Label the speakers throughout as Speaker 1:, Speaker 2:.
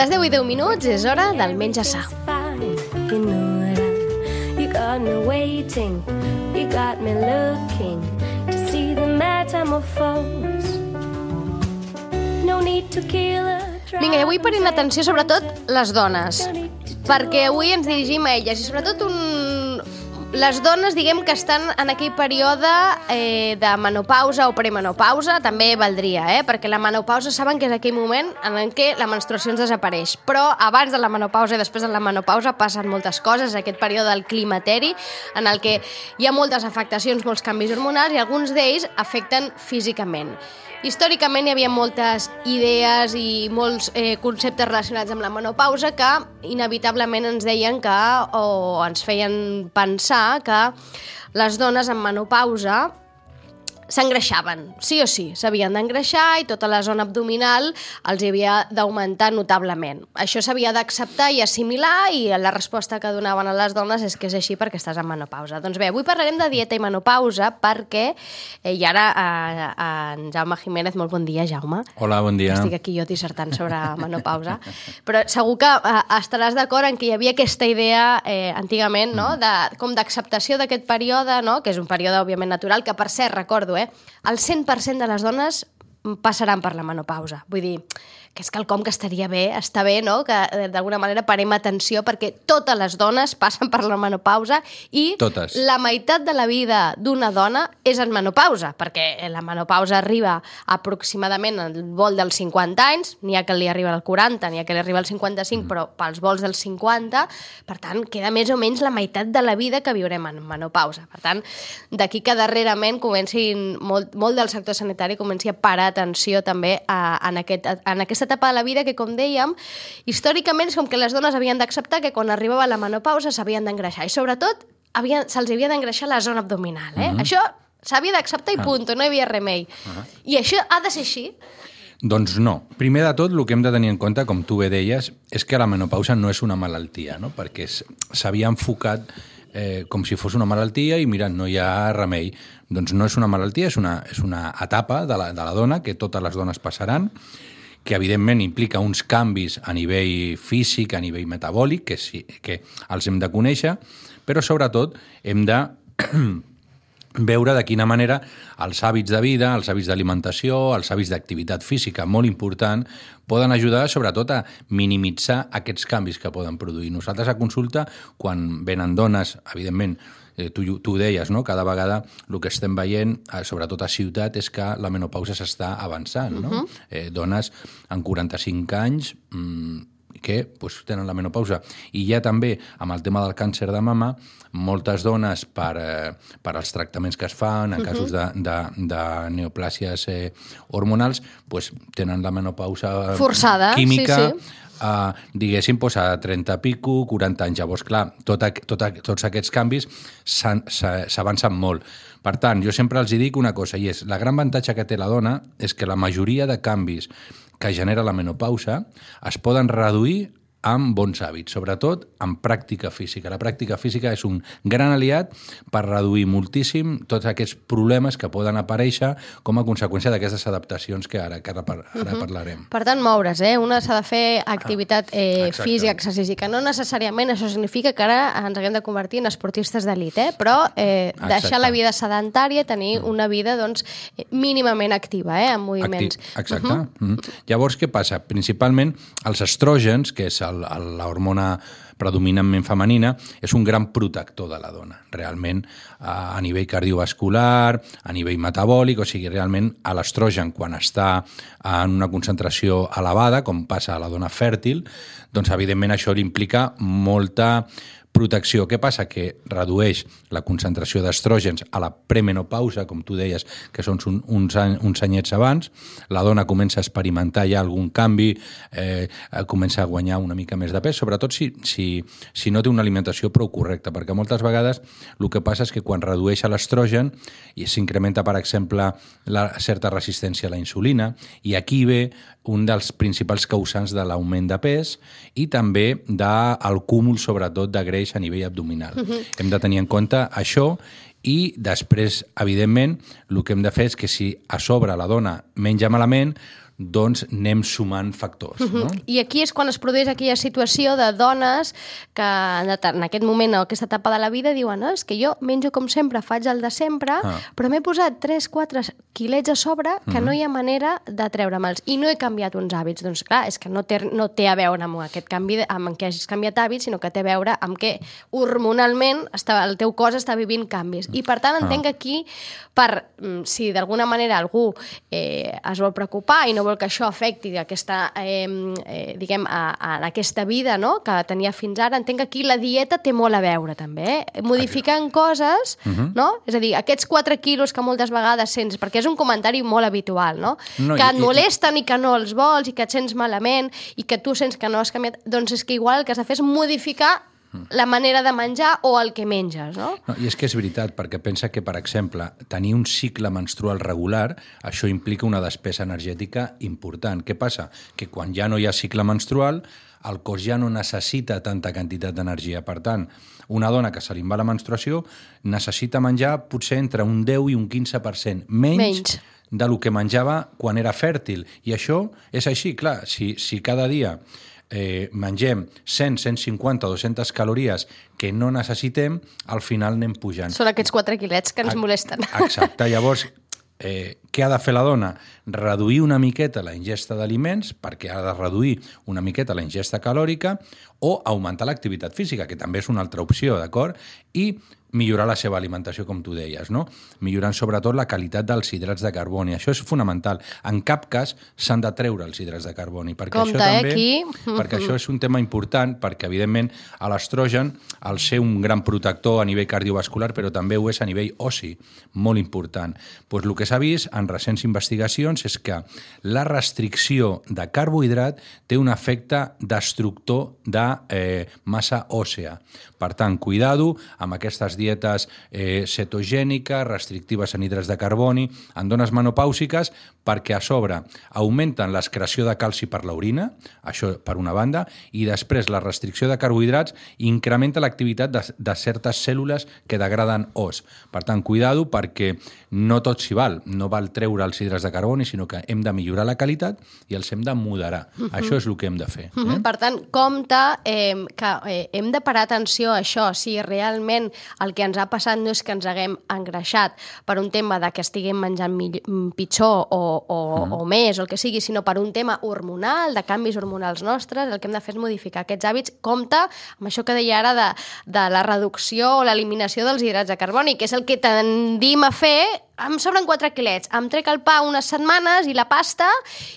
Speaker 1: Les 10 i 10 minuts és hora del menja sa.
Speaker 2: You know. You got me waiting, you got me looking to see the metamorphose. No need to kill a
Speaker 1: Vinga, i avui parem l'atenció sobretot les dones, perquè avui ens dirigim a elles i sobretot un... les dones, diguem que estan en aquell període eh, de menopausa o premenopausa, també valdria, eh? perquè la menopausa saben que és aquell moment en què la menstruació ens desapareix, però abans de la menopausa i després de la menopausa passen moltes coses, aquest període del climateri, en el que hi ha moltes afectacions, molts canvis hormonals i alguns d'ells afecten físicament. Històricament hi havia moltes idees i molts eh, conceptes relacionats amb la menopausa que inevitablement ens deien que o ens feien pensar que les dones en menopausa s'engreixaven, sí o sí, s'havien d'engreixar i tota la zona abdominal els havia d'augmentar notablement. Això s'havia d'acceptar i assimilar i la resposta que donaven a les dones és que és així perquè estàs en menopausa. Doncs bé, avui parlarem de dieta i menopausa perquè, eh, i ara eh, en Jaume Jiménez, molt bon dia, Jaume.
Speaker 3: Hola, bon dia.
Speaker 1: Estic aquí jo dissertant sobre menopausa, però segur que eh, estaràs d'acord en que hi havia aquesta idea eh, antigament, no?, de, com d'acceptació d'aquest període, no?, que és un període, òbviament, natural, que, per cert, recordo, eh, el 100% de les dones passaran per la menopausa. Vull dir, que és quelcom que estaria bé, està bé, no?, que eh, d'alguna manera parem atenció perquè totes les dones passen per la menopausa i
Speaker 3: Totes.
Speaker 1: la meitat de la vida d'una dona és en menopausa, perquè la menopausa arriba aproximadament al vol dels 50 anys, n'hi ha que li arriba al 40, n'hi ha que li arriba al 55, mm. però pels vols dels 50, per tant, queda més o menys la meitat de la vida que viurem en menopausa. Per tant, d'aquí que darrerament comencin, molt, molt del sector sanitari comenci a parar atenció també a, en, aquest, en aquesta etapa de la vida que, com dèiem, històricament és com que les dones havien d'acceptar que quan arribava la menopausa s'havien d'engreixar i sobretot havien, se'ls havia d'engreixar la zona abdominal. Eh? Mm -hmm. Això s'havia d'acceptar i punt, no hi havia remei. Uh -huh. I això ha de ser així?
Speaker 3: Doncs no. Primer de tot, el que hem de tenir en compte, com tu bé deies, és que la menopausa no és una malaltia, no? perquè s'havia enfocat eh, com si fos una malaltia i mira, no hi ha remei. Doncs no és una malaltia, és una, és una etapa de la, de la dona que totes les dones passaran que evidentment implica uns canvis a nivell físic, a nivell metabòlic, que, sí, que els hem de conèixer, però sobretot hem de veure de quina manera els hàbits de vida, els hàbits d'alimentació, els hàbits d'activitat física, molt important, poden ajudar sobretot a minimitzar aquests canvis que poden produir. Nosaltres a consulta, quan venen dones, evidentment, eh, tu, tu ho deies, no? cada vegada el que estem veient, eh, sobretot a ciutat, és que la menopausa s'està avançant. No? Uh -huh. eh, dones amb 45 anys mmm, que pues, tenen la menopausa. I ja també, amb el tema del càncer de mama, moltes dones, per, eh, per als tractaments que es fan, en uh -huh. casos de, de, de neoplàsies eh, hormonals, pues, tenen la menopausa
Speaker 1: Forçada,
Speaker 3: química,
Speaker 1: sí, sí
Speaker 3: uh, diguéssim, pues, a 30 pico, 40 anys. Llavors, clar, tot, tot, tots aquests canvis s'avancen molt. Per tant, jo sempre els dic una cosa, i és, la gran avantatge que té la dona és que la majoria de canvis que genera la menopausa es poden reduir amb bons hàbits, sobretot amb pràctica física. La pràctica física és un gran aliat per reduir moltíssim tots aquests problemes que poden aparèixer com a conseqüència d'aquestes adaptacions que ara, que ara, ara uh -huh. parlarem.
Speaker 1: Per tant, moure's, eh? Una s'ha de fer activitat eh, física, exercici, que no necessàriament això significa que ara ens haguem de convertir en esportistes d'elit, eh? però eh, deixar la vida sedentària, tenir una vida doncs, mínimament activa, eh? amb moviments.
Speaker 3: Acti Exacte. Uh -huh. uh -huh. Llavors, què passa? Principalment, els estrògens, que és l'hormona predominantment femenina, és un gran protector de la dona, realment a nivell cardiovascular, a nivell metabòlic, o sigui, realment a l'estrogen, quan està en una concentració elevada, com passa a la dona fèrtil, doncs evidentment això li implica molta protecció. Què passa? Que redueix la concentració d'estrògens a la premenopausa, com tu deies, que són un, uns, any, uns anyets abans. La dona comença a experimentar ja algun canvi, eh, comença a guanyar una mica més de pes, sobretot si, si, si no té una alimentació prou correcta, perquè moltes vegades el que passa és que quan redueix l'estrogen i s'incrementa, per exemple, la certa resistència a la insulina, i aquí ve un dels principals causants de l'augment de pes i també del cúmul, sobretot, de greix a nivell abdominal. Uh -huh. Hem de tenir en compte això i després, evidentment, el que hem de fer és que si a sobre la dona menja malament, doncs anem sumant factors. No?
Speaker 1: I aquí és quan es produeix aquella situació de dones que en aquest moment, en aquesta etapa de la vida, diuen no, és que jo menjo com sempre, faig el de sempre,
Speaker 3: Ah.
Speaker 1: però m'he posat 3-4 quilets a sobre que no hi ha manera de treure-me'ls. I no he canviat uns hàbits. Doncs clar, és que no té, no té a veure amb aquest canvi, de, amb què hagis canviat hàbits, sinó que té a veure amb que hormonalment està, el teu cos està vivint canvis. I per tant entenc que aquí, per, mm, si d'alguna manera algú eh, es vol preocupar i no vol que això afecti aquesta, eh, eh, diguem, a, a aquesta vida no? que tenia fins ara, entenc que aquí la dieta té molt a veure també, eh? modificant coses, no? És a dir, aquests 4 quilos que moltes vegades sents, perquè és un comentari molt habitual, no?
Speaker 3: No,
Speaker 1: que
Speaker 3: i-
Speaker 1: et
Speaker 3: i-
Speaker 1: molesten i que no els vols i que et sents malament i que tu sents que no has canviat, doncs és que igual el que has de fer és modificar la manera de menjar o el que menges, no?
Speaker 3: No, I és que és veritat, perquè pensa que, per exemple, tenir un cicle menstrual regular, això implica una despesa energètica important. Què passa? Que quan ja no hi ha cicle menstrual, el cos ja no necessita tanta quantitat d'energia. Per tant, una dona que se li va la menstruació necessita menjar potser entre un 10 i un 15% menys,
Speaker 1: Menys.
Speaker 3: de lo que menjava quan era fèrtil. I això és així, clar, si, si cada dia eh, mengem 100, 150, 200 calories que no necessitem, al final anem pujant.
Speaker 1: Són aquests 4 quilets que ens molesten.
Speaker 3: Exacte, llavors, eh, què ha de fer la dona? Reduir una miqueta la ingesta d'aliments, perquè ha de reduir una miqueta la ingesta calòrica, o augmentar l'activitat física, que també és una altra opció, d'acord? I millorar la seva alimentació, com tu deies, no? Millorant sobretot la qualitat dels hidrats de carboni. Això és fonamental. En cap cas s'han de treure els hidrats de carboni, perquè
Speaker 1: Compte,
Speaker 3: això
Speaker 1: eh,
Speaker 3: també,
Speaker 1: aquí.
Speaker 3: perquè això és un tema important, perquè evidentment l'estrogen, al ser un gran protector a nivell cardiovascular, però també ho és a nivell ossi, molt important. Pues el que s'ha vist en recents investigacions és que la restricció de carbohidrat té un efecte destructor de eh, massa òssea. Per tant, cuidado amb aquestes dietes eh, cetogèniques, restrictives en hidrats de carboni, en dones menopàusiques, perquè a sobre augmenten l'excreció de calci per l'orina, això per una banda, i després la restricció de carbohidrats incrementa l'activitat de, de certes cèl·lules que degraden os. Per tant, cuidado perquè no tot s'hi val. No val treure els hidrats de carboni, sinó que hem de millorar la qualitat i els hem de moderar. Això és el que hem de fer. Eh?
Speaker 1: Per tant, compte eh, que eh, hem de parar atenció a això, si realment el que ens ha passat no és que ens haguem engreixat per un tema de que estiguem menjant mill- mm, pitjor o, o, mm. o més, o el que sigui, sinó per un tema hormonal, de canvis hormonals nostres, el que hem de fer és modificar aquests hàbits. Compte amb això que deia ara de, de la reducció o l'eliminació dels hidrats de carboni, que és el que tendim a fer em sobren 4 quilets, em trec el pa unes setmanes i la pasta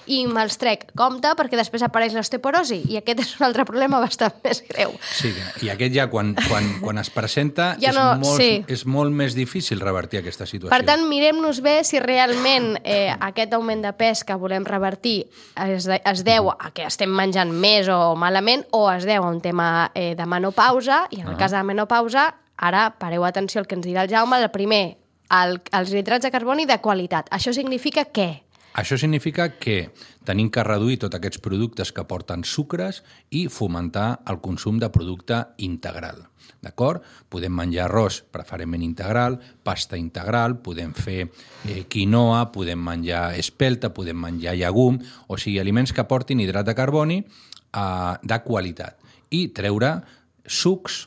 Speaker 1: i me'ls trec. Compte, perquè després apareix l'osteoporosi i aquest és un altre problema bastant més greu.
Speaker 3: Sí, i aquest ja quan, quan, quan es presenta
Speaker 1: Ja
Speaker 3: és,
Speaker 1: no-
Speaker 3: molt,
Speaker 1: sí.
Speaker 3: és molt més difícil revertir aquesta situació.
Speaker 1: Per tant, mirem-nos bé si realment eh, aquest augment de pes que volem revertir es, de, es deu a que estem menjant més o malament o es deu a un tema eh, de menopausa i en el cas de la menopausa, ara pareu atenció al que ens dirà el Jaume, el primer, el, els hidrats de carboni de qualitat. Això significa què?
Speaker 3: Això significa que tenim que reduir tots aquests productes que porten sucres i fomentar el consum de producte integral. D'acord? Podem menjar arròs preferentment integral, pasta integral, podem fer eh, quinoa, podem menjar espelta, podem menjar llegum, o sigui, aliments que portin hidrat de carboni eh, de qualitat. I treure sucs,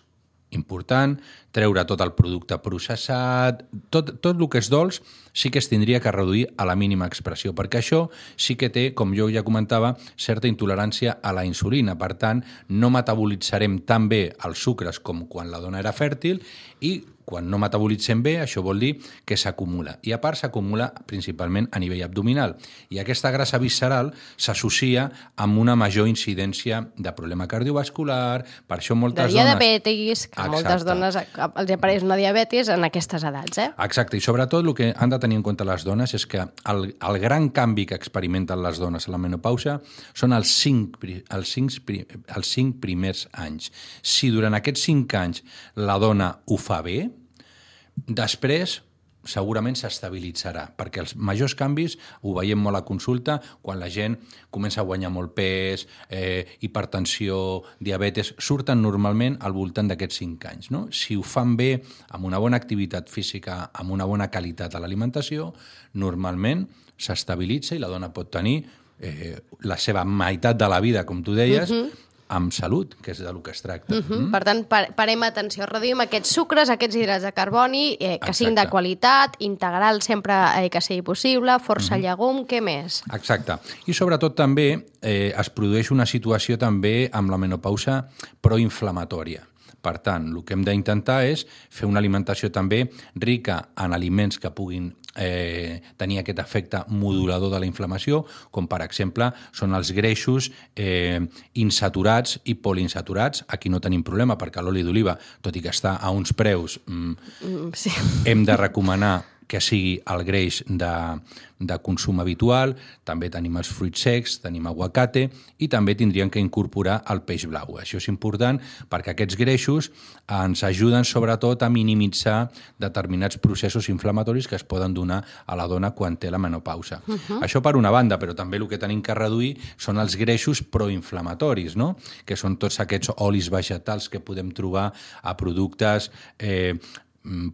Speaker 3: important, treure tot el producte processat, tot, tot el que és dolç sí que es tindria que reduir a la mínima expressió, perquè això sí que té, com jo ja comentava, certa intolerància a la insulina. Per tant, no metabolitzarem tan bé els sucres com quan la dona era fèrtil i quan no metabolitzem bé, això vol dir que s'acumula. I a part s'acumula principalment a nivell abdominal. I aquesta grassa visceral s'associa amb una major incidència de problema cardiovascular, per això
Speaker 1: De
Speaker 3: moltes dones...
Speaker 1: diabetis, que a moltes
Speaker 3: Exacte.
Speaker 1: dones els apareix una diabetis en aquestes edats, eh?
Speaker 3: Exacte, i sobretot el que han de tenir en compte les dones és que el, el gran canvi que experimenten les dones a la menopausa són els cinc, els, cinc, els cinc primers anys. Si durant aquests cinc anys la dona ho fa bé, després segurament s'estabilitzarà, perquè els majors canvis ho veiem molt a consulta quan la gent comença a guanyar molt pes, eh, hipertensió, diabetes, surten normalment al voltant d'aquests 5 anys. No? Si ho fan bé, amb una bona activitat física, amb una bona qualitat a l'alimentació, normalment s'estabilitza i la dona pot tenir eh, la seva meitat de la vida, com tu deies, amb salut, que és del que es tracta.
Speaker 1: Uh -huh. Per tant, par parem atenció, reduïm aquests sucres, aquests hidrats de carboni, eh, que siguin de
Speaker 3: Exacte.
Speaker 1: qualitat, integral sempre eh, que sigui possible, força llegum, què més?
Speaker 3: Exacte. I sobretot també eh, es produeix una situació també amb la menopausa proinflamatòria. Per tant, el que hem d'intentar és fer una alimentació també rica en aliments que puguin eh, tenir aquest efecte modulador de la inflamació, com per exemple són els greixos eh, insaturats i poliinsaturats. Aquí no tenim problema perquè l'oli d'oliva, tot i que està a uns preus mm,
Speaker 1: Mm, sí.
Speaker 3: hem de recomanar que sigui el greix de, de consum habitual, també tenim els fruits secs, tenim aguacate i també tindríem que incorporar el peix blau. Això és important perquè aquests greixos ens ajuden sobretot a minimitzar determinats processos inflamatoris que es poden donar a la dona quan té la menopausa. Uh -huh. Això per una banda, però també el que tenim que reduir són els greixos proinflamatoris, no? que són tots aquests olis vegetals que podem trobar a productes eh,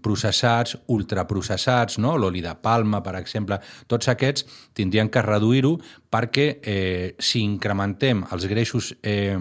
Speaker 3: processats, ultraprocessats, no? l'oli de palma, per exemple, tots aquests tindrien que reduir-ho perquè eh, si incrementem els greixos eh,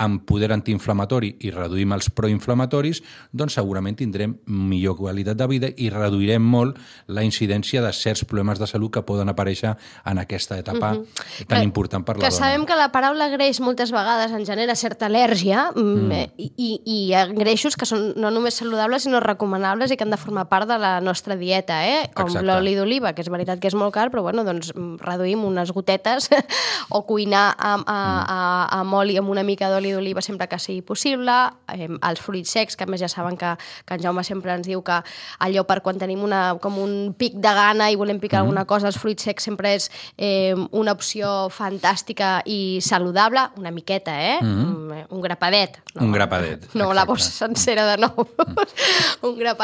Speaker 3: amb poder antiinflamatori i reduïm els proinflamatoris, doncs segurament tindrem millor qualitat de vida i reduirem molt la incidència de certs problemes de salut que poden aparèixer en aquesta etapa uh -huh. tan
Speaker 1: Que-
Speaker 3: important per la
Speaker 1: que
Speaker 3: dona.
Speaker 1: sabem que la paraula greix moltes vegades ens genera certa al·lèrgia mm. i, i, i hi ha greixos que són no només saludables sinó recomanables i que han de formar part de la nostra dieta, eh? com l'oli d'oliva, que és veritat que és molt car, però bueno, doncs mm, reduïm unes gotetes o cuinar amb, a, a, amb oli amb una mica d'oli d'oliva sempre que sigui possible, eh, els fruits secs, que a més ja saben que, que en Jaume sempre ens diu que allò per quan tenim una, com un pic de gana i volem picar alguna cosa, els fruits secs sempre és eh, una opció fantàstica i saludable, una miqueta, eh? Mm Un grapadet.
Speaker 3: Un grapadet,
Speaker 1: No la
Speaker 3: exacte.
Speaker 1: bossa sencera de nou. un grapadet,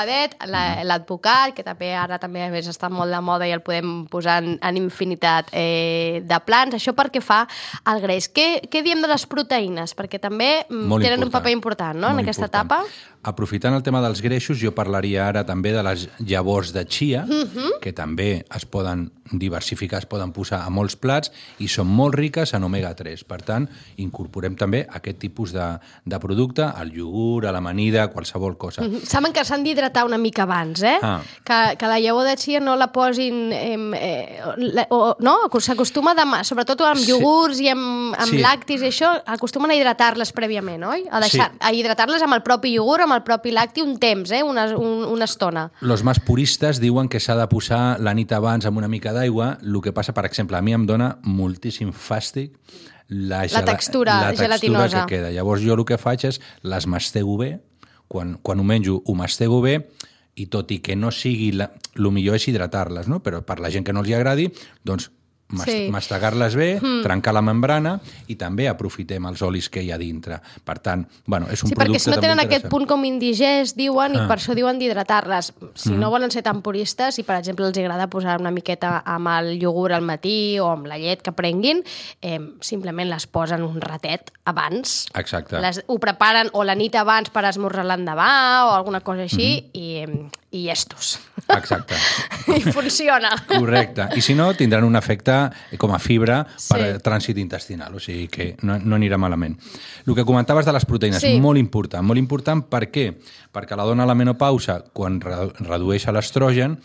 Speaker 1: la- l'advocat, que també ara també a més està molt de moda i el podem posar en, en infinitat eh, de plans. Això perquè fa el greix. Què, què diem de les proteïnes? Perquè també mm,
Speaker 3: Molt
Speaker 1: tenen un
Speaker 3: important.
Speaker 1: paper important no? en
Speaker 3: Molt
Speaker 1: aquesta
Speaker 3: important.
Speaker 1: etapa.
Speaker 3: Aprofitant el tema dels greixos, jo parlaria ara també de les llavors de chia,
Speaker 1: Mhm.
Speaker 3: que també es poden diversificar, es poden posar a molts plats i són molt riques en omega-3. Per tant, incorporem també aquest tipus de, de producte al iogurt, a l'amanida, qualsevol cosa.
Speaker 1: Mhm. Saben que s'han d'hidratar una mica abans, eh?
Speaker 3: Ah.
Speaker 1: Que, que la llavor de chia no la posin... Eh, eh, o, no? S'acostuma, sobretot amb
Speaker 3: Sí.
Speaker 1: iogurts i amb, amb
Speaker 3: Sí.
Speaker 1: lactis i això, acostumen a hidratar-les prèviament, oi? A, deixar,
Speaker 3: Sí.
Speaker 1: a hidratar-les amb el propi iogurt, amb el propi lacti, un temps, eh? Una, un, una estona.
Speaker 3: Los més puristes diuen que s'ha de posar la nit abans amb una mica d'aigua. El que passa, per exemple, a mi em dona moltíssim fàstic la, gela-
Speaker 1: textura
Speaker 3: la textura
Speaker 1: gelatinosa.
Speaker 3: que queda. Llavors jo el que faig és les mastego bé, quan, quan ho menjo ho mastego bé, i tot i que no sigui... La... El millor és hidratar-les, no? però per la gent que no els agradi, doncs
Speaker 1: Sí.
Speaker 3: mastegar-les bé, mm. trencar la membrana i també aprofitem els olis que hi ha dintre. Per tant, bueno, és un
Speaker 1: Sí, perquè
Speaker 3: producte
Speaker 1: si no tenen aquest punt com indigest, diuen,
Speaker 3: Ah.
Speaker 1: i per això diuen d'hidratar-les. Si
Speaker 3: Mm.
Speaker 1: no volen ser tan puristes, i per exemple els agrada posar una miqueta amb el iogurt al matí o amb la llet que prenguin, eh, simplement les posen un ratet abans.
Speaker 3: Exacte.
Speaker 1: Les, ho preparen o la nit abans per esmorzar l'endemà o alguna cosa així,
Speaker 3: Mhm.
Speaker 1: i, eh, i llestos.
Speaker 3: Exacte.
Speaker 1: I funciona.
Speaker 3: Correcte. I si no, tindran un efecte com a fibra per
Speaker 1: Sí.
Speaker 3: trànsit intestinal, o sigui que no, no anirà malament. El que comentaves de les proteïnes,
Speaker 1: Sí.
Speaker 3: molt important. Molt important per què? Perquè la dona a la menopausa, quan re redueix l'estrogen,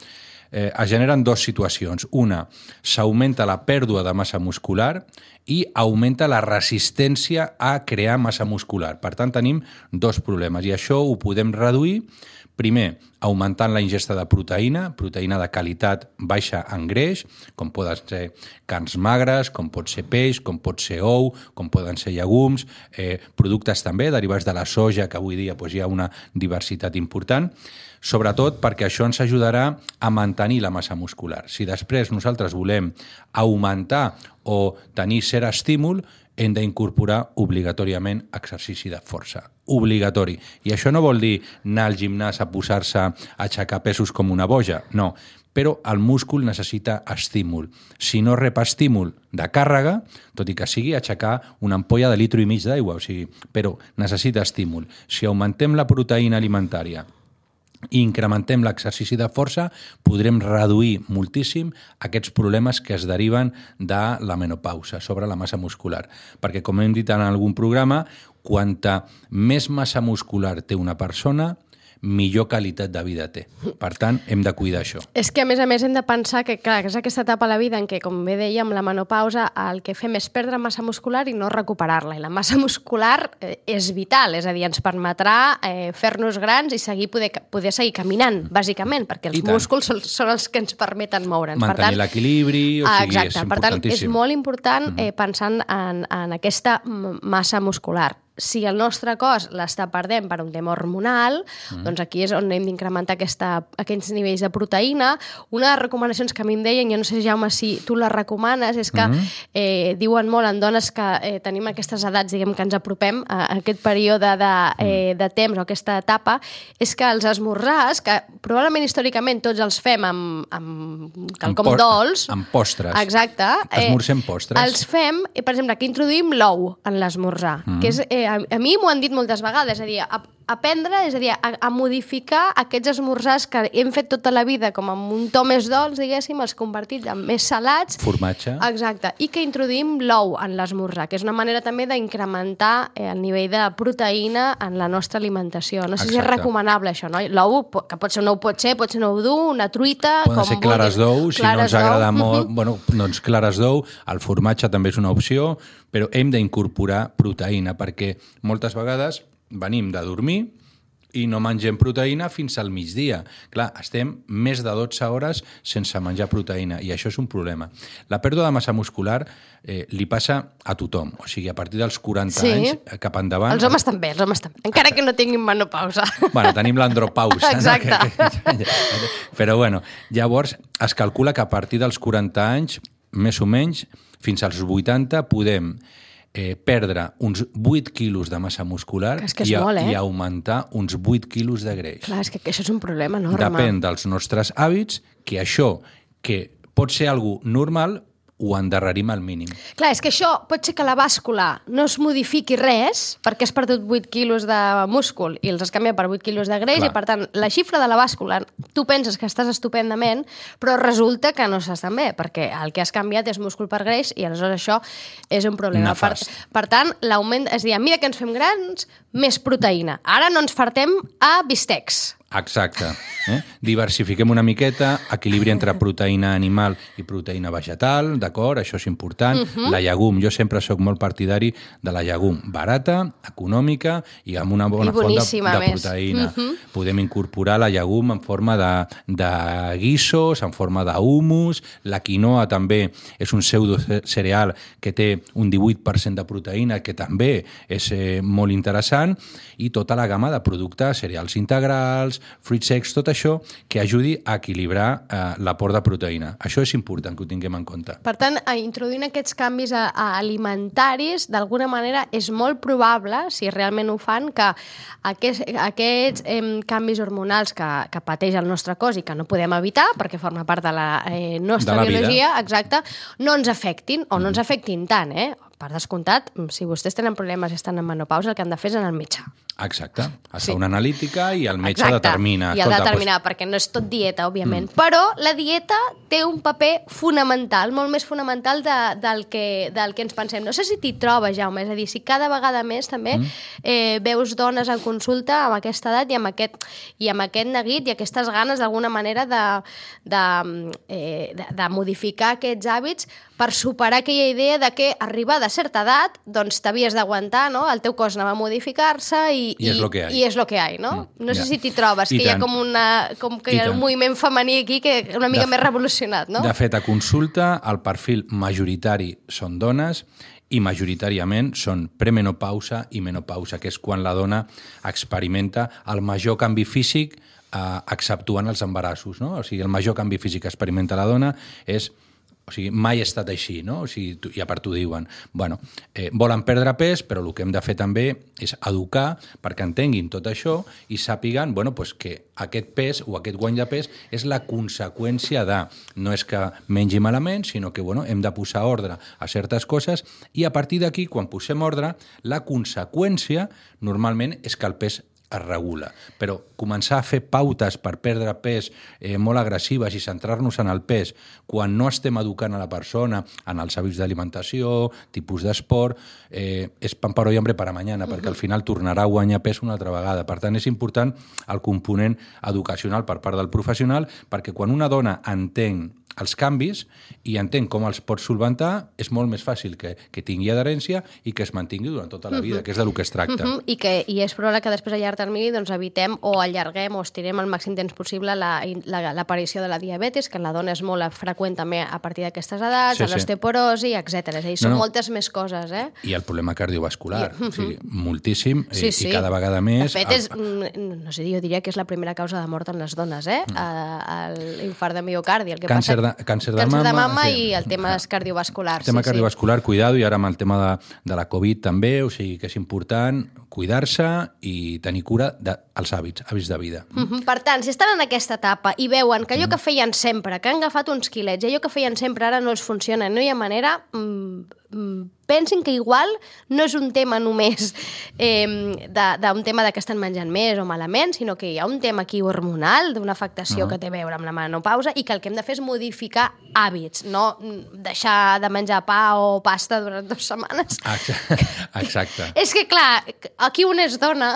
Speaker 3: eh, es generen dues situacions. Una, s'augmenta la pèrdua de massa muscular i augmenta la resistència a crear massa muscular. Per tant, tenim dos problemes i això ho podem reduir Primer, augmentant la ingesta de proteïna, proteïna de qualitat baixa en greix, com poden ser carns magres, com pot ser peix, com pot ser ou, com poden ser llegums, eh, productes també derivats de la soja, que avui dia doncs, hi ha una diversitat important, sobretot perquè això ens ajudarà a mantenir la massa muscular. Si després nosaltres volem augmentar o tenir cert estímul, hem d'incorporar obligatòriament exercici de força. Obligatori. I això no vol dir anar al gimnàs a posar-se a aixecar pesos com una boja, no. Però el múscul necessita estímul. Si no rep estímul de càrrega, tot i que sigui aixecar una ampolla de litro i mig d'aigua, o sigui, però necessita estímul. Si augmentem la proteïna alimentària i incrementem l'exercici de força, podrem reduir moltíssim aquests problemes que es deriven de la menopausa sobre la massa muscular. Perquè, com hem dit en algun programa, quanta més massa muscular té una persona, millor qualitat de vida té. Per tant, hem de cuidar això.
Speaker 1: És que, a més a més, hem de pensar que, clar, que és aquesta etapa a la vida en què, com bé dèiem, la menopausa, el que fem és perdre massa muscular i no recuperar-la. I la massa muscular eh, és vital, és a dir, ens permetrà eh, fer-nos grans i seguir poder, poder seguir caminant, bàsicament, perquè els músculs són, són els que ens permeten moure'ns.
Speaker 3: Mantenir l'equilibri, o sigui,
Speaker 1: Exacte,
Speaker 3: és
Speaker 1: per tant, és molt important eh, pensant en, en aquesta massa muscular. Si el nostre cos l'està perdent per un tema hormonal, mm. doncs aquí és on hem d'incrementar aquests nivells de proteïna. Una de les recomanacions que a mi em deien, jo no sé, Jaume, si tu les recomanes, és que
Speaker 3: Mm.
Speaker 1: eh, diuen molt en dones que eh, tenim aquestes edats, diguem, que ens apropem a, aquest període de, eh, de temps o aquesta etapa, és que els esmorzars, que probablement històricament tots els fem amb, amb quelcom
Speaker 3: post-
Speaker 1: dolç,
Speaker 3: amb postres.
Speaker 1: Exacte.
Speaker 3: Esmorzem postres.
Speaker 1: Els fem, eh, per exemple, que introduïm l'ou en l'esmorzar, mm. que és, eh, a, a mi m'ho han dit moltes vegades, és a dir, a, aprendre, és a dir, a, a modificar aquests esmorzars que hem fet tota la vida com amb un to més dolç, diguéssim, els convertits en més salats.
Speaker 3: Formatge.
Speaker 1: Exacte, i que introduïm l'ou en l'esmorzar, que és una manera també d'incrementar eh, el nivell de proteïna en la nostra alimentació. No sé si és
Speaker 3: Exacte.
Speaker 1: recomanable això, no? L'ou, que pot ser un ou potser, pot ser un ou dur, una truita...
Speaker 3: Poden
Speaker 1: com
Speaker 3: ser clares d'ou, si no ens agrada molt,
Speaker 1: Mhm.
Speaker 3: bueno, doncs clares d'ou, el formatge també és una opció, però hem d'incorporar proteïna, perquè moltes vegades venim de dormir i no mengem proteïna fins al migdia. Clar, estem més de 12 hores sense menjar proteïna i això és un problema. La pèrdua de massa muscular eh, li passa a tothom, o sigui, a partir dels 40
Speaker 1: Sí.
Speaker 3: anys eh, cap endavant...
Speaker 1: Els homes també, els homes també, encara que no tinguin menopausa.
Speaker 3: Bueno, tenim l'andropausa.
Speaker 1: Exacte.
Speaker 3: No? Que, que, però bueno, llavors es calcula que a partir dels 40 anys, més o menys, fins als 80, podem eh, perdre uns 8 quilos de massa muscular
Speaker 1: És que és
Speaker 3: i, a-
Speaker 1: molt, eh?
Speaker 3: i augmentar uns 8 quilos de greix.
Speaker 1: Clar, és que això és un problema enorme.
Speaker 3: Depèn dels nostres hàbits, que això, que pot ser algú normal, ho endarrerim al mínim.
Speaker 1: Clar, és que això pot ser que la bàscula no es modifiqui res, perquè has perdut 8 quilos de múscul i els has canviat per 8 quilos de greix,
Speaker 3: Clar.
Speaker 1: i per tant, la xifra de la bàscula, tu penses que estàs estupendament, però resulta que no estàs tan bé, perquè el que has canviat és múscul per greix, i aleshores això és un problema. Per, per tant, l'augment, és a dir, a mesura que ens fem grans, més proteïna. Ara no ens fartem a bistecs.
Speaker 3: Exacte. Eh? Diversifiquem una miqueta, equilibri entre proteïna animal i proteïna vegetal, d'acord? Això és important. Uh
Speaker 1: Mhm.
Speaker 3: -huh. La llegum, jo sempre sóc molt partidari de la llegum barata, econòmica i amb una bona font de, de proteïna.
Speaker 1: Mhm.
Speaker 3: Podem incorporar la llegum en forma de, de guissos, en forma d'humus. La quinoa també és un pseudo cereal que té un 18% de proteïna, que també és eh, molt interessant, i tota la gamma de productes, cereals integrals, fruits secs, tot això que ajudi a equilibrar eh, l'aport de proteïna. Això és important que ho tinguem en compte.
Speaker 1: Per tant, introduint aquests canvis a, a alimentaris, d'alguna manera és molt probable, si realment ho fan, que aquests, aquests eh, canvis hormonals que, que pateix el nostre cos i que no podem evitar, perquè forma part de la eh, nostra
Speaker 3: De la vida.
Speaker 1: biologia, exacte, no ens afectin, o no ens afectin tant, eh? Per descomptat, si vostès tenen problemes i estan en menopausa, el que han de fer és anar al metge.
Speaker 3: Exacte. Es
Speaker 1: Sí.
Speaker 3: fa una analítica i el metge
Speaker 1: Exacte.
Speaker 3: determina.
Speaker 1: I el
Speaker 3: escolta,
Speaker 1: determinar, perquè no és tot dieta, òbviament. Mm. Però la dieta té un paper fonamental, molt més fonamental de, del, que, del que ens pensem. No sé si t'hi trobes, Jaume, és a dir, si cada vegada més també mm. eh, veus dones en consulta amb aquesta edat i amb aquest, i amb aquest neguit i aquestes ganes d'alguna manera de, de, eh, de, de modificar aquests hàbits per superar aquella idea de que arribar de certa edat doncs t'havies d'aguantar, no? El teu cos anava a modificar-se i,
Speaker 3: I és lo que hay.
Speaker 1: i és lo que hay, no?
Speaker 3: Mm,
Speaker 1: No sé
Speaker 3: ja.
Speaker 1: si t'hi trobes,
Speaker 3: I
Speaker 1: que hi ha
Speaker 3: tant.
Speaker 1: com, una, com que hi ha un
Speaker 3: tant.
Speaker 1: moviment femení aquí que una mica
Speaker 3: De-
Speaker 1: més revolucionat, no?
Speaker 3: De fet, a consulta, el perfil majoritari són dones i majoritàriament són premenopausa i menopausa, que és quan la dona experimenta el major canvi físic eh, exceptuant els embarassos. No? O sigui, el major canvi físic que experimenta la dona és o sigui, mai ha estat així, no? O sigui, tu- i a part t'ho diuen. Bueno, eh, volen perdre pes, però el que hem de fer també és educar perquè entenguin tot això i sàpiguen bueno, pues que aquest pes o aquest guany de pes és la conseqüència de... No és que mengi malament, sinó que bueno, hem de posar ordre a certes coses i a partir d'aquí, quan posem ordre, la conseqüència normalment és que el pes es regula. Però començar a fer pautes per perdre pes eh, molt agressives i centrar-nos en el pes quan no estem educant a la persona en els hàbits d'alimentació, tipus d'esport, eh, és pan para hoy, hambre para mañana, uh -huh. perquè al final tornarà a guanyar pes una altra vegada. Per tant, és important el component educacional per part del professional, perquè quan una dona entén els canvis i entén com els pot solventar, és molt més fàcil que, que tingui adherència i que es mantingui durant tota la vida, uh -huh. que és de lo que es tracta. Uh
Speaker 1: -huh. I, que, I és probable que després a llarg termini doncs, evitem o allarguem o estirem el màxim temps possible l'aparició la, la, de la diabetis, que en la dona és molt freqüent també a partir d'aquestes edats, sí, l'osteoporosi, sí. etc. És a dir, són no, no. moltes més coses. Eh?
Speaker 3: I el problema cardiovascular, I, uh -huh. o sigui, moltíssim, sí, i, sí. i cada vegada més...
Speaker 1: De fet, és, el... no sé, jo diria que és la primera causa de mort en les dones, eh? Mm. L'infart de miocardi. El que
Speaker 3: càncer,
Speaker 1: passa...
Speaker 3: de, càncer
Speaker 1: de
Speaker 3: mama...
Speaker 1: Càncer de mama sí. i el tema cardiovascular.
Speaker 3: El tema
Speaker 1: sí,
Speaker 3: cardiovascular, sí. cuidado, i ara amb el tema de, de la Covid també, o sigui que és important cuidar-se i tenir cura dels hàbits, hàbits de vida.
Speaker 1: Mm -hmm. Per tant, si estan en aquesta etapa i veuen que allò que feien sempre, que han agafat uns quilets, i allò que feien sempre ara no els funciona, no hi ha manera, mmm, pensin que igual no és un tema només eh, d'un tema de que estan menjant més o malament, sinó que hi ha un tema aquí hormonal, d'una afectació uh -huh. que té a veure amb la menopausa i que el que hem de fer és modificar hàbits, no deixar de menjar pa o pasta durant dues setmanes.
Speaker 3: Exacte.
Speaker 1: és que, clar, aquí un és dona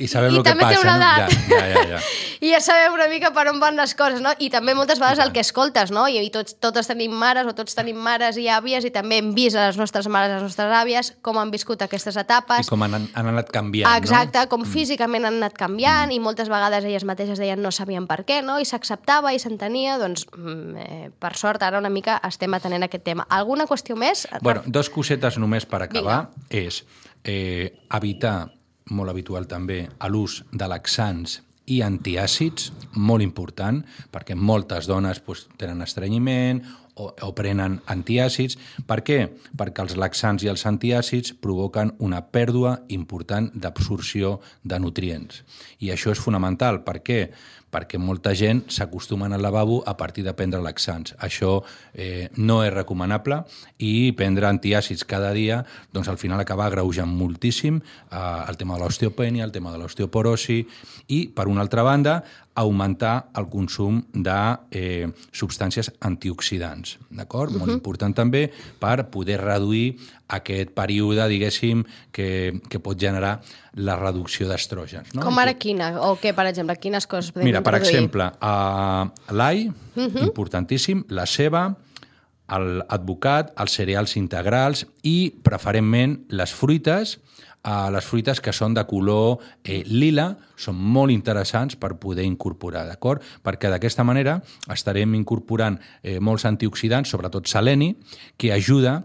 Speaker 3: i sabem el que passa.
Speaker 1: té una edat.
Speaker 3: No? Ja, ja, ja, ja.
Speaker 1: I ja sabem una mica per on van les coses, no? I també moltes vegades el que escoltes, no? I, i tots, totes tenim mares o tots tenim mares i àvies àvies i també hem vist a les nostres mares, a les nostres àvies, com han viscut aquestes etapes.
Speaker 3: I com han, han anat canviant,
Speaker 1: Exacte,
Speaker 3: no?
Speaker 1: com mm. físicament han anat canviant mm. i moltes vegades elles mateixes deien no sabien per què, no? I s'acceptava i s'entenia, doncs, mm, eh, per sort, ara una mica estem atenent aquest tema. Alguna qüestió més?
Speaker 3: Bueno, dos cosetes només per acabar. Vinga. És eh, evitar, molt habitual també, l'ús de laxants i antiàcids, molt important, perquè moltes dones pues, tenen estrenyiment o, o prenen antiàcids. Per què? Perquè els laxants i els antiàcids provoquen una pèrdua important d'absorció de nutrients. I això és fonamental. Per què? perquè molta gent s'acostumen al lavabo a partir de prendre laxants. Això eh, no és recomanable i prendre antiàcids cada dia doncs al final acaba agreujant moltíssim eh, el tema de l'osteopènia, el tema de l'osteoporosi i, per una altra banda, augmentar el consum de eh, substàncies antioxidants. D'acord? Uh -huh. Molt important també per poder reduir aquest període, diguéssim, que, que pot generar la reducció d'estrògens. No?
Speaker 1: Com ara quina? O què, per exemple? Quines coses podem
Speaker 3: Mira, per exemple, uh, l'all, uh -huh. importantíssim, la ceba, l'advocat, els cereals integrals i, preferentment, les fruites, a les fruites que són de color eh, lila són molt interessants per poder incorporar, d'acord? Perquè d'aquesta manera estarem incorporant eh, molts antioxidants, sobretot seleni, que ajuda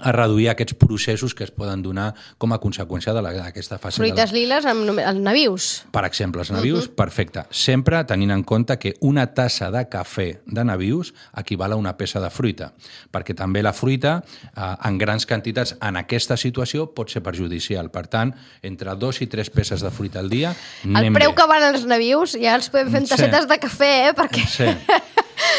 Speaker 3: a reduir aquests processos que es poden donar com a conseqüència d'aquesta fase.
Speaker 1: Fruites
Speaker 3: de la...
Speaker 1: liles amb els navius.
Speaker 3: Per exemple, els navius, uh -huh. perfecte. Sempre tenint en compte que una tassa de cafè de navius equival a una peça de fruita, perquè també la fruita, eh, en grans quantitats, en aquesta situació, pot ser perjudicial. Per tant, entre dos i tres peces de fruita al dia,
Speaker 1: El preu bé. que van els navius ja els podem fer en tassetes sí. de cafè, eh? Perquè...
Speaker 3: Sí.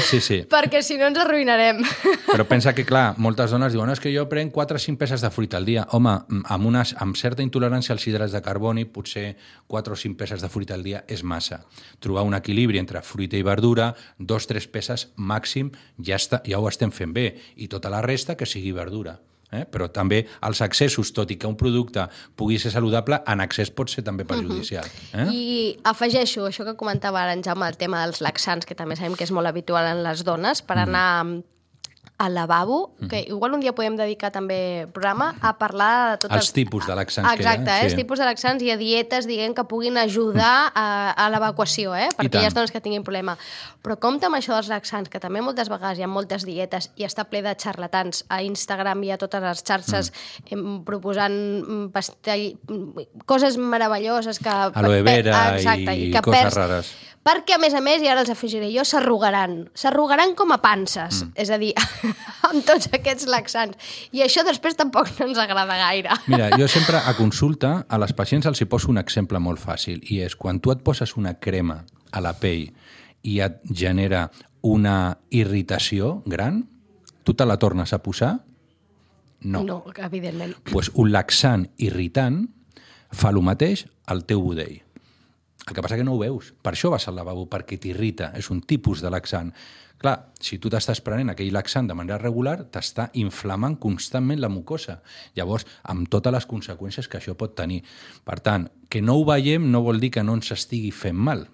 Speaker 3: Sí, sí.
Speaker 1: Perquè si no ens arruïnarem.
Speaker 3: Però pensa que, clar, moltes dones diuen és que jo prenc 4 o 5 peces de fruita al dia. Home, amb, unes, amb certa intolerància als hidrats de carboni, potser 4 o 5 peces de fruita al dia és massa. Trobar un equilibri entre fruita i verdura, dos, tres peces màxim, ja, està, ja ho estem fent bé. I tota la resta que sigui verdura eh? però també els accessos, tot i que un producte pugui ser saludable, en accés pot ser també perjudicial.
Speaker 1: Eh? I afegeixo això que comentava ara en Jaume, el tema dels laxants, que també sabem que és molt habitual en les dones, per anar al lavabo, mm. que igual un dia podem dedicar també programa a parlar de tots
Speaker 3: els... Els tipus de laxants
Speaker 1: Exacte,
Speaker 3: que.
Speaker 1: Eh? els tipus de laxants i a dietes, diguem, que puguin ajudar a, a l'evacuació, eh? per aquelles dones que tinguin problema. Però compte amb això dels laxants, que també moltes vegades hi ha moltes dietes i està ple de xarlatans a Instagram i a totes les xarxes mm. proposant mm, pastell, mm, coses meravelloses que...
Speaker 3: Aloe vera exacte, i, i que coses perds, rares
Speaker 1: perquè, a més a més, i ara els afegiré jo, s'arrugaran. S'arrugaran com a panses, mm. és a dir, amb tots aquests laxants. I això després tampoc no ens agrada gaire.
Speaker 3: Mira, jo sempre a consulta a les pacients els hi poso un exemple molt fàcil, i és quan tu et poses una crema a la pell i et genera una irritació gran, tu te la tornes a posar? No.
Speaker 1: No, evidentment.
Speaker 3: Pues un laxant irritant fa el mateix al teu budell. El que passa que no ho veus. Per això vas al lavabo, perquè t'irrita. És un tipus de laxant. Clar, si tu t'estàs prenent aquell laxant de manera regular, t'està inflamant constantment la mucosa. Llavors, amb totes les conseqüències que això pot tenir. Per tant, que no ho veiem no vol dir que no ens estigui fent mal.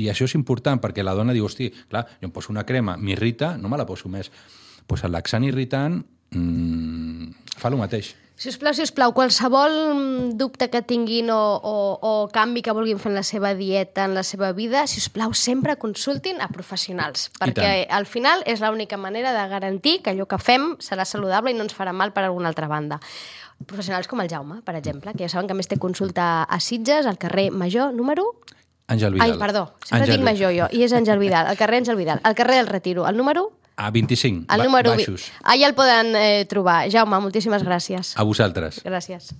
Speaker 3: I això és important, perquè la dona diu, hosti, clar, jo em poso una crema, m'irrita, no me la poso més. Doncs pues el laxant irritant mmm, fa el mateix.
Speaker 1: Si us plau, si us plau, qualsevol mm, dubte que tinguin o, o, o canvi que vulguin fer en la seva dieta, en la seva vida, si us plau, sempre consultin a professionals, perquè al final és l'única manera de garantir que allò que fem serà saludable i no ens farà mal per alguna altra banda. Professionals com el Jaume, per exemple, que ja saben que a més té consulta a Sitges, al carrer Major, número...
Speaker 3: Àngel Vidal.
Speaker 1: Ai, perdó, sempre Àngel... dic Major jo, i és Àngel Vidal, al carrer Àngel Vidal, al carrer del Retiro, el número...
Speaker 3: A 25,
Speaker 1: el número
Speaker 3: baixos.
Speaker 1: Allà el poden eh, trobar. Jaume, moltíssimes gràcies.
Speaker 3: A vosaltres.
Speaker 1: Gràcies.